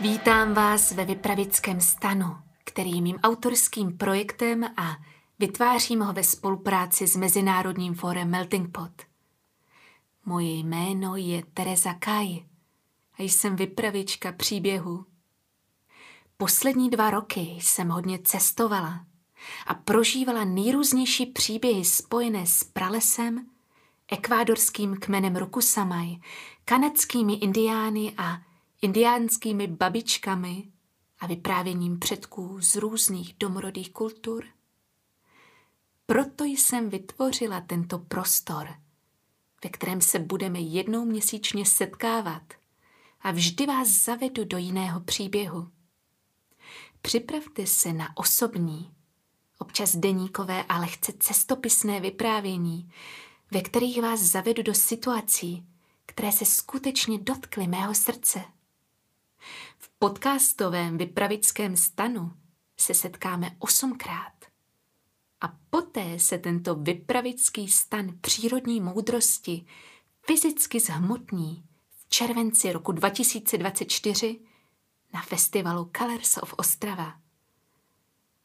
Vítám vás ve Vypravickém stanu, který mým autorským projektem a vytvářím ho ve spolupráci s Mezinárodním fórem Melting Pot. Moje jméno je Teresa Kaj a jsem vypravička příběhu. Poslední dva roky jsem hodně cestovala a prožívala nejrůznější příběhy spojené s pralesem, ekvádorským kmenem Rukusamaj, kanadskými indiány a indiánskými babičkami a vyprávěním předků z různých domorodých kultur. Proto jsem vytvořila tento prostor, ve kterém se budeme jednou měsíčně setkávat a vždy vás zavedu do jiného příběhu. Připravte se na osobní, občas deníkové a lehce cestopisné vyprávění, ve kterých vás zavedu do situací, které se skutečně dotkly mého srdce. V podcastovém vypravickém stanu se setkáme osmkrát. A poté se tento vypravický stan přírodní moudrosti fyzicky zhmotní v červenci roku 2024 na festivalu Colors of Ostrava.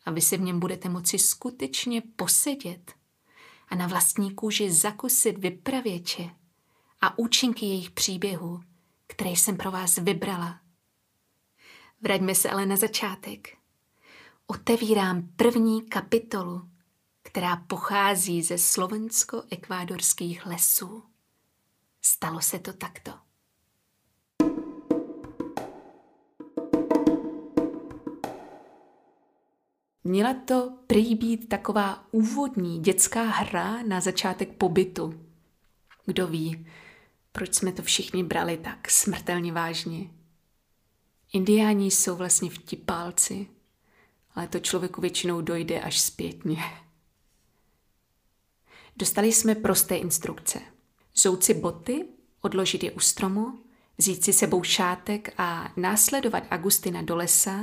A vy si v něm budete moci skutečně posedět a na vlastní kůži zakusit vypravěče a účinky jejich příběhů, které jsem pro vás vybrala Vraťme se ale na začátek. Otevírám první kapitolu, která pochází ze slovensko-ekvádorských lesů. Stalo se to takto. Měla to prý být taková úvodní dětská hra na začátek pobytu. Kdo ví, proč jsme to všichni brali tak smrtelně vážně. Indiáni jsou vlastně vtipálci, ale to člověku většinou dojde až zpětně. Dostali jsme prosté instrukce. Zout si boty, odložit je u stromu, vzít si sebou šátek a následovat Agustina do lesa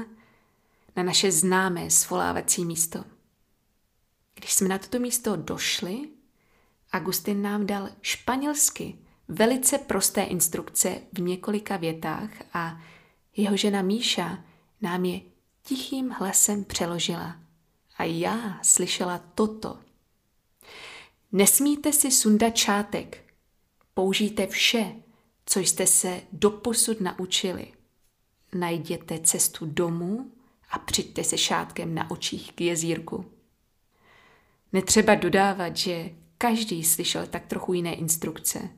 na naše známé svolávací místo. Když jsme na toto místo došli, Agustin nám dal španělsky velice prosté instrukce v několika větách a jeho žena Míša nám je tichým hlasem přeložila. A já slyšela toto. Nesmíte si sundat čátek. Použijte vše, co jste se doposud naučili. Najděte cestu domů a přijďte se šátkem na očích k jezírku. Netřeba dodávat, že každý slyšel tak trochu jiné instrukce.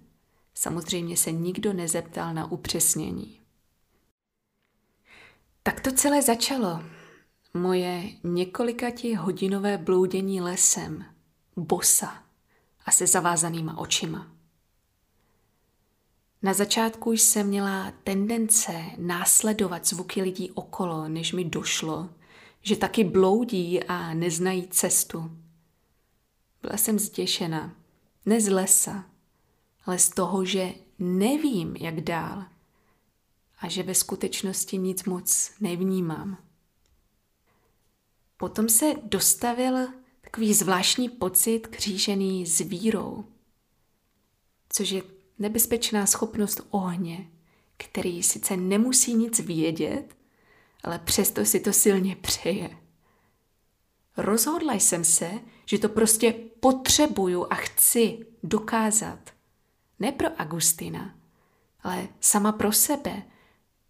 Samozřejmě se nikdo nezeptal na upřesnění. Tak to celé začalo. Moje několikatí hodinové bloudění lesem, bosa a se zavázanýma očima. Na začátku jsem měla tendence následovat zvuky lidí okolo, než mi došlo, že taky bloudí a neznají cestu. Byla jsem zděšena, ne z lesa, ale z toho, že nevím, jak dál – a že ve skutečnosti nic moc nevnímám. Potom se dostavil takový zvláštní pocit křížený s vírou, což je nebezpečná schopnost ohně, který sice nemusí nic vědět, ale přesto si to silně přeje. Rozhodla jsem se, že to prostě potřebuju a chci dokázat. Ne pro Agustina, ale sama pro sebe,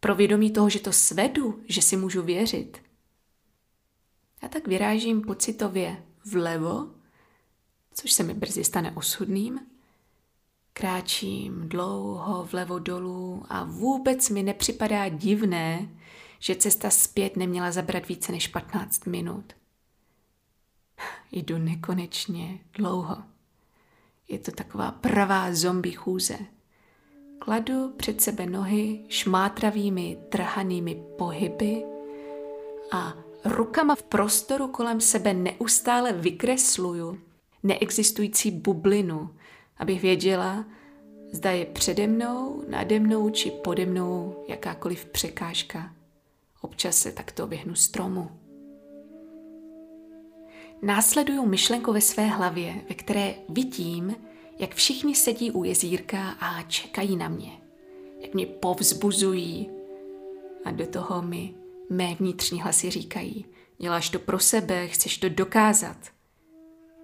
pro vědomí toho, že to svedu, že si můžu věřit. A tak vyrážím pocitově vlevo, což se mi brzy stane osudným. Kráčím dlouho vlevo dolů a vůbec mi nepřipadá divné, že cesta zpět neměla zabrat více než 15 minut. Jdu nekonečně dlouho. Je to taková pravá zombie chůze. Kladu před sebe nohy šmátravými, trhanými pohyby a rukama v prostoru kolem sebe neustále vykresluju neexistující bublinu, abych věděla, Zda je přede mnou, nade mnou či pode mnou jakákoliv překážka. Občas se takto běhnu stromu. Následuju myšlenku ve své hlavě, ve které vidím, jak všichni sedí u jezírka a čekají na mě. Jak mě povzbuzují. A do toho mi mé vnitřní hlasy říkají, děláš to pro sebe, chceš to dokázat.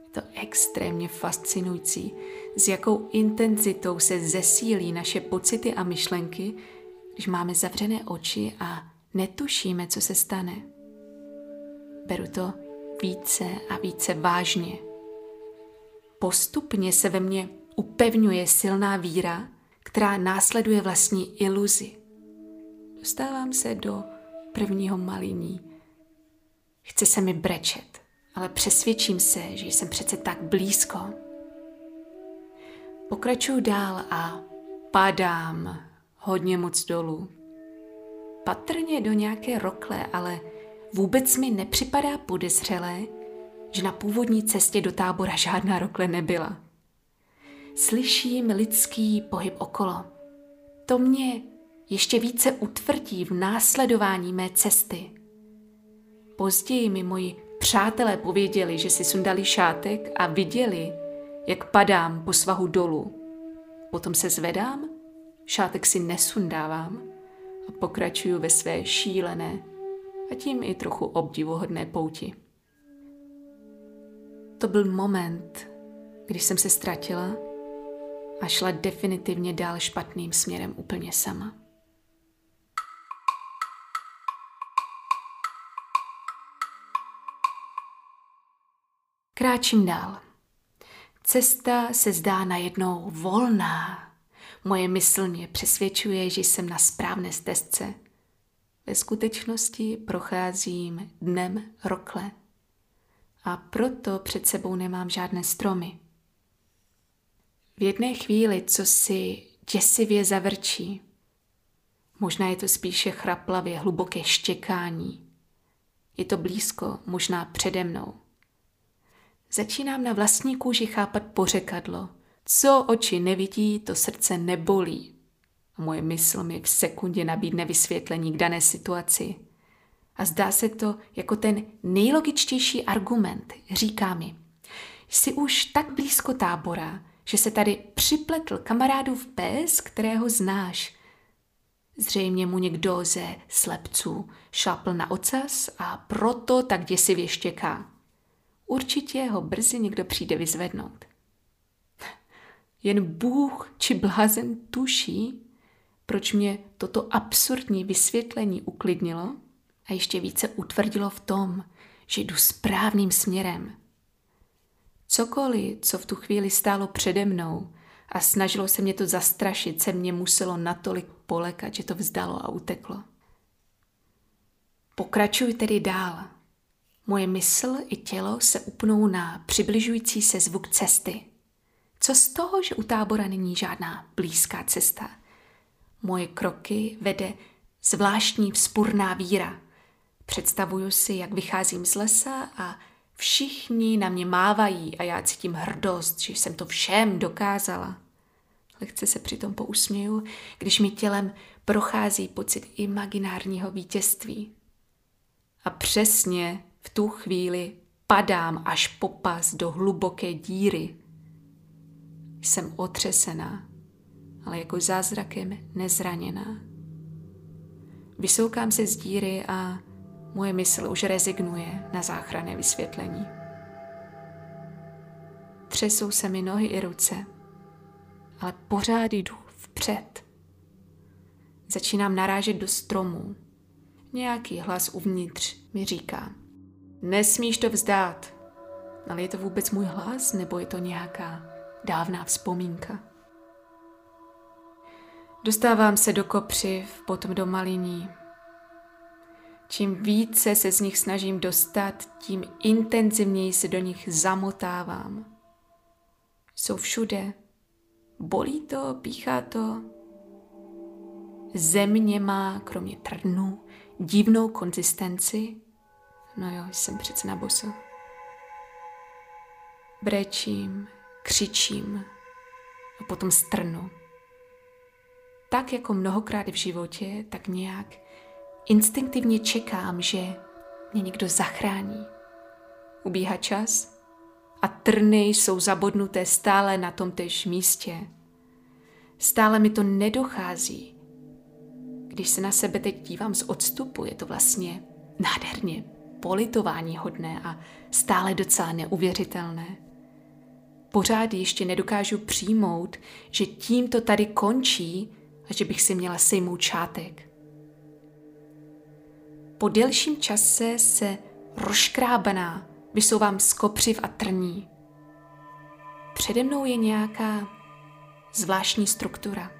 Je to extrémně fascinující, s jakou intenzitou se zesílí naše pocity a myšlenky, když máme zavřené oči a netušíme, co se stane. Beru to více a více vážně. Postupně se ve mně upevňuje silná víra, která následuje vlastní iluzi. Dostávám se do prvního malíní. Chce se mi brečet, ale přesvědčím se, že jsem přece tak blízko. Pokračuju dál a padám hodně moc dolů. Patrně do nějaké rokle, ale vůbec mi nepřipadá podezřelé, že na původní cestě do tábora žádná rokle nebyla. Slyším lidský pohyb okolo. To mě ještě více utvrdí v následování mé cesty. Později mi moji přátelé pověděli, že si sundali šátek a viděli, jak padám po svahu dolů. Potom se zvedám, šátek si nesundávám a pokračuju ve své šílené a tím i trochu obdivuhodné pouti. To byl moment, když jsem se ztratila a šla definitivně dál špatným směrem úplně sama. Kráčím dál. Cesta se zdá najednou volná. Moje mysl mě přesvědčuje, že jsem na správné stezce. Ve skutečnosti procházím dnem rokle a proto před sebou nemám žádné stromy. V jedné chvíli, co si děsivě zavrčí, možná je to spíše chraplavě hluboké štěkání. Je to blízko, možná přede mnou. Začínám na vlastní kůži chápat pořekadlo. Co oči nevidí, to srdce nebolí. A moje mysl mi v sekundě nabídne vysvětlení k dané situaci. A zdá se to jako ten nejlogičtější argument. Říká mi, jsi už tak blízko tábora, že se tady připletl kamarádův pes, kterého znáš. Zřejmě mu někdo ze slepců šlápl na ocas a proto tak děsivě štěká. Určitě ho brzy někdo přijde vyzvednout. Jen Bůh či blázen tuší, proč mě toto absurdní vysvětlení uklidnilo a ještě více utvrdilo v tom, že jdu správným směrem. Cokoliv, co v tu chvíli stálo přede mnou a snažilo se mě to zastrašit, se mě muselo natolik polekat, že to vzdalo a uteklo. Pokračuj tedy dál. Moje mysl i tělo se upnou na přibližující se zvuk cesty. Co z toho, že u tábora není žádná blízká cesta? Moje kroky vede zvláštní vzpurná víra. Představuju si, jak vycházím z lesa a všichni na mě mávají a já cítím hrdost, že jsem to všem dokázala. Lehce se přitom pousměju, když mi tělem prochází pocit imaginárního vítězství. A přesně v tu chvíli padám až po pas do hluboké díry. Jsem otřesená, ale jako zázrakem nezraněná. Vysoukám se z díry a moje mysl už rezignuje na záchranné vysvětlení. Třesou se mi nohy i ruce, ale pořád jdu vpřed. Začínám narážet do stromů. Nějaký hlas uvnitř mi říká – Nesmíš to vzdát. Ale je to vůbec můj hlas, nebo je to nějaká dávná vzpomínka? Dostávám se do kopřiv, potom do maliní. Čím více se z nich snažím dostat, tím intenzivněji se do nich zamotávám. Jsou všude. Bolí to, píchá to. Země má, kromě trnu, divnou konzistenci No jo, jsem přece na boso. Brečím, křičím a potom strnu. tak jako mnohokrát v životě, tak nějak instinktivně čekám, že mě někdo zachrání. Ubíhá čas a trny jsou zabodnuté stále na tom též místě. Stále mi to nedochází. Když se na sebe teď dívám z odstupu, je to vlastně nádherně politování hodné a stále docela neuvěřitelné. Pořád ještě nedokážu přijmout, že tím to tady končí a že bych si měla sejmout čátek. Po delším čase se rozkrábaná vysouvám z kopřiv a trní. Přede mnou je nějaká zvláštní struktura.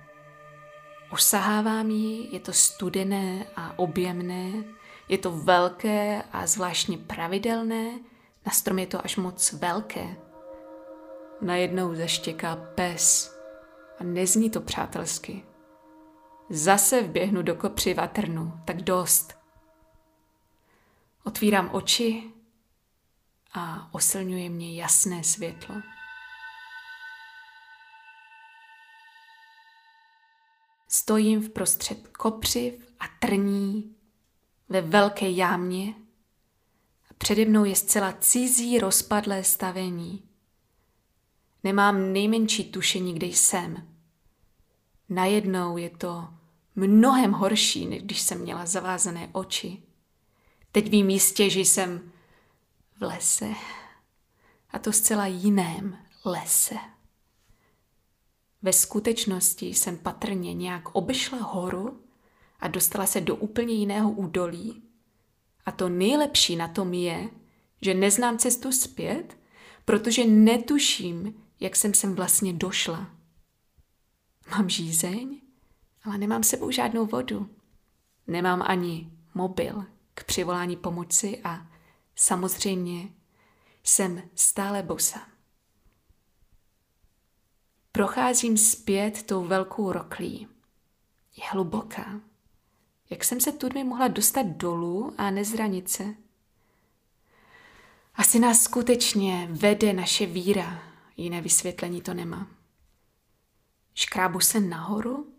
Osahávám ji, je to studené a objemné, je to velké a zvláštně pravidelné, na strom je to až moc velké. Najednou zaštěká pes a nezní to přátelsky. Zase vběhnu do kopři vatrnu, tak dost. Otvírám oči a osilňuje mě jasné světlo. Stojím v prostřed kopřiv a trní ve velké jámě a přede mnou je zcela cizí rozpadlé stavení. Nemám nejmenší tušení, kde jsem. Najednou je to mnohem horší, než když jsem měla zavázané oči. Teď vím jistě, že jsem v lese. A to zcela jiném lese. Ve skutečnosti jsem patrně nějak obešla horu a dostala se do úplně jiného údolí. A to nejlepší na tom je, že neznám cestu zpět, protože netuším, jak jsem sem vlastně došla. Mám žízeň, ale nemám sebou žádnou vodu. Nemám ani mobil k přivolání pomoci a samozřejmě jsem stále bosa. Procházím zpět tou velkou roklí. Je hluboká. Jak jsem se tudmi mohla dostat dolů a nezranit se? Asi nás skutečně vede naše víra, jiné vysvětlení to nemá. Škrábu se nahoru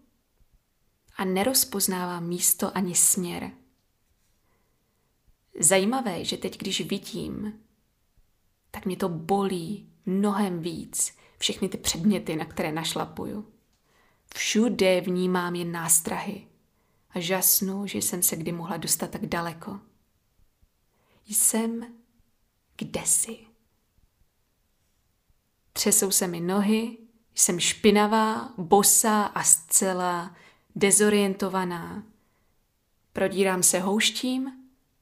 a nerozpoznávám místo ani směr. Zajímavé, že teď, když vidím, tak mě to bolí mnohem víc, všechny ty předměty, na které našlapuju. Všude vnímám jen nástrahy a žasnu, že jsem se kdy mohla dostat tak daleko. Jsem kdesi. Třesou se mi nohy, jsem špinavá, bosá a zcela dezorientovaná. Prodírám se houštím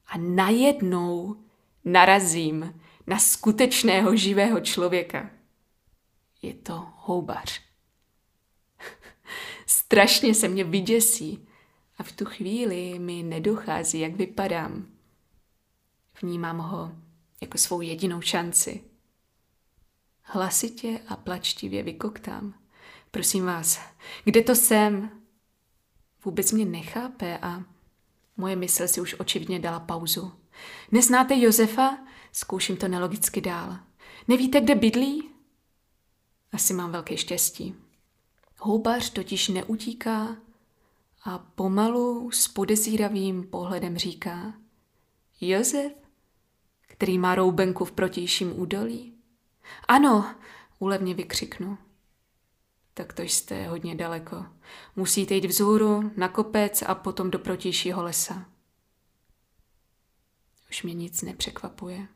a najednou narazím na skutečného živého člověka. Je to houbař. Strašně se mě vyděsí a v tu chvíli mi nedochází, jak vypadám. Vnímám ho jako svou jedinou šanci. Hlasitě a plačtivě vykoktám. Prosím vás, kde to jsem? Vůbec mě nechápe a moje mysl si už očividně dala pauzu. Neznáte Josefa? Zkouším to nelogicky dál. Nevíte, kde bydlí? Asi mám velké štěstí. Houbař totiž neutíká a pomalu s podezíravým pohledem říká Josef, který má roubenku v protějším údolí? Ano, úlevně vykřiknu. Tak to jste hodně daleko. Musíte jít vzhůru, na kopec a potom do protějšího lesa. Už mě nic nepřekvapuje.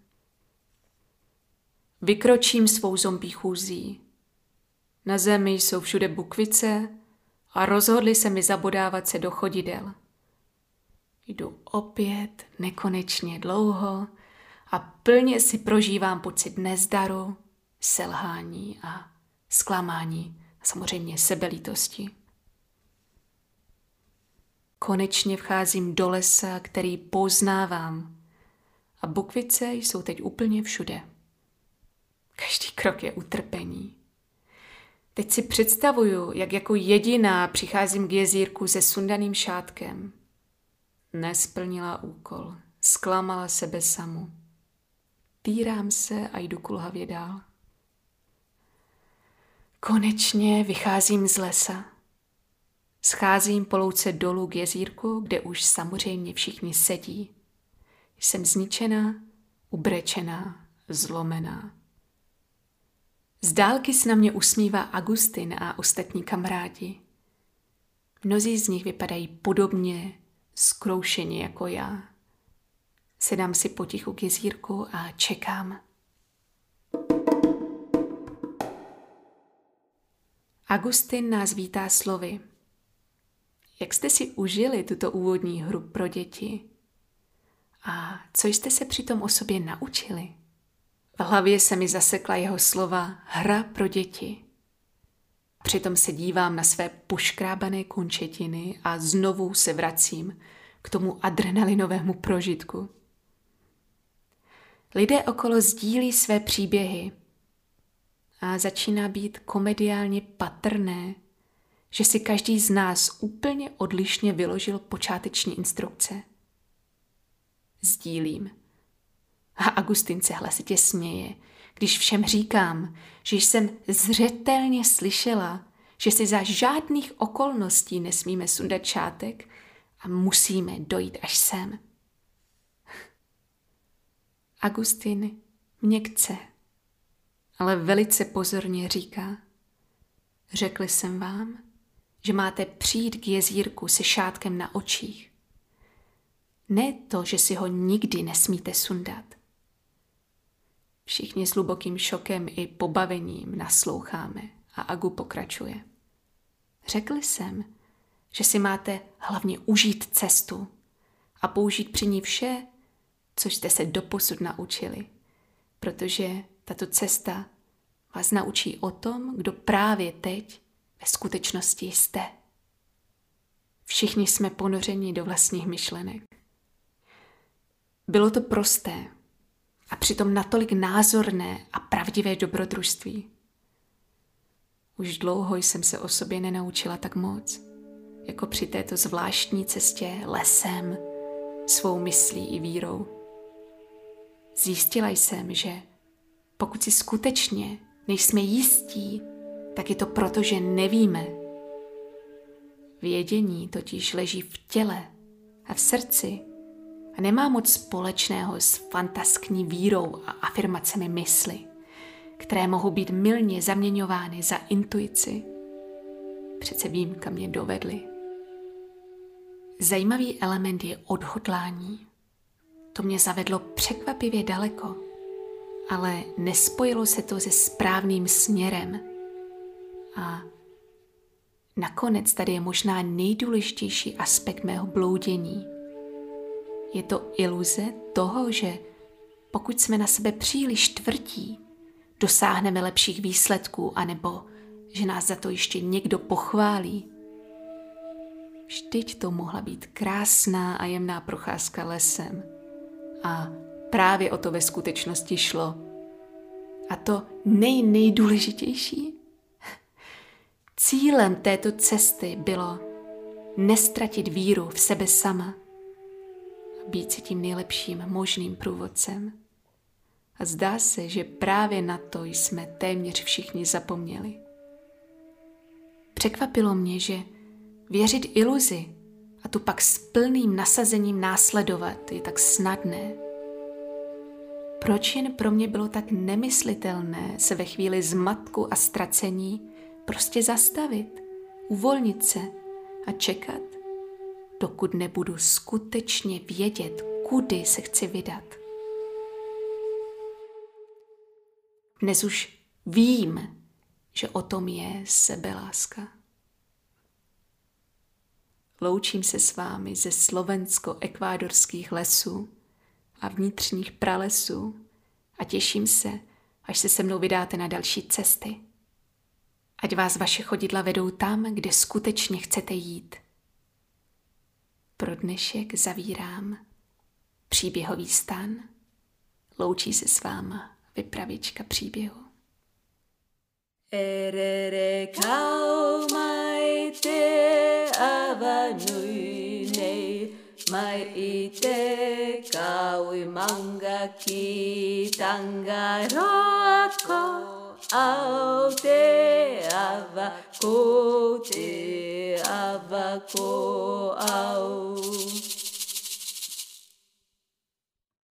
Vykročím svou zombí chůzí. Na zemi jsou všude bukvice a rozhodli se mi zabodávat se do chodidel. Jdu opět nekonečně dlouho a plně si prožívám pocit nezdaru, selhání a zklamání a samozřejmě sebelítosti. Konečně vcházím do lesa, který poznávám a bukvice jsou teď úplně všude. Každý krok je utrpení. Teď si představuju, jak jako jediná přicházím k jezírku se sundaným šátkem. Nesplnila úkol, zklamala sebe samu. Týrám se a jdu kulhavě dál. Konečně vycházím z lesa. Scházím po louce dolů k jezírku, kde už samozřejmě všichni sedí. Jsem zničená, ubrečená, zlomená. Z dálky se na mě usmívá Agustin a ostatní kamarádi. Mnozí z nich vypadají podobně, skroušeně jako já. Sedám si potichu k jezírku a čekám. Agustin nás vítá slovy. Jak jste si užili tuto úvodní hru pro děti? A co jste se přitom o sobě naučili? V hlavě se mi zasekla jeho slova hra pro děti. Přitom se dívám na své poškrábané končetiny a znovu se vracím k tomu adrenalinovému prožitku. Lidé okolo sdílí své příběhy a začíná být komediálně patrné, že si každý z nás úplně odlišně vyložil počáteční instrukce. Sdílím. A Agustin se hlasitě směje, když všem říkám, že jsem zřetelně slyšela, že si za žádných okolností nesmíme sundat čátek a musíme dojít až sem. Agustin měkce, ale velice pozorně říká, řekli jsem vám, že máte přijít k jezírku se šátkem na očích. Ne to, že si ho nikdy nesmíte sundat. Všichni s hlubokým šokem i pobavením nasloucháme a Agu pokračuje. Řekl jsem, že si máte hlavně užít cestu a použít při ní vše, co jste se doposud naučili, protože tato cesta vás naučí o tom, kdo právě teď ve skutečnosti jste. Všichni jsme ponořeni do vlastních myšlenek. Bylo to prosté a přitom natolik názorné a pravdivé dobrodružství. Už dlouho jsem se o sobě nenaučila tak moc, jako při této zvláštní cestě lesem, svou myslí i vírou. Zjistila jsem, že pokud si skutečně nejsme jistí, tak je to proto, že nevíme. Vědění totiž leží v těle a v srdci a nemá moc společného s fantaskní vírou a afirmacemi mysli, které mohou být milně zaměňovány za intuici. Přece vím, kam mě dovedly. Zajímavý element je odhodlání. To mě zavedlo překvapivě daleko, ale nespojilo se to se správným směrem. A nakonec tady je možná nejdůležitější aspekt mého bloudění. Je to iluze toho, že pokud jsme na sebe příliš tvrdí, dosáhneme lepších výsledků, anebo že nás za to ještě někdo pochválí. Vždyť to mohla být krásná a jemná procházka lesem. A právě o to ve skutečnosti šlo. A to nej nejdůležitější. Cílem této cesty bylo nestratit víru v sebe sama být si tím nejlepším možným průvodcem. A zdá se, že právě na to jsme téměř všichni zapomněli. Překvapilo mě, že věřit iluzi a tu pak s plným nasazením následovat je tak snadné. Proč jen pro mě bylo tak nemyslitelné se ve chvíli zmatku a ztracení prostě zastavit, uvolnit se a čekat, dokud nebudu skutečně vědět, kudy se chci vydat. Dnes už vím, že o tom je sebeláska. Loučím se s vámi ze slovensko-ekvádorských lesů a vnitřních pralesů a těším se, až se se mnou vydáte na další cesty. Ať vás vaše chodidla vedou tam, kde skutečně chcete jít. Pro dnešek zavírám příběhový stan. Loučí se s váma vypravička příběhu. Erere kau mai te awa nui nei mai i manga ki tangaroa ko au te awa Kote te avako au.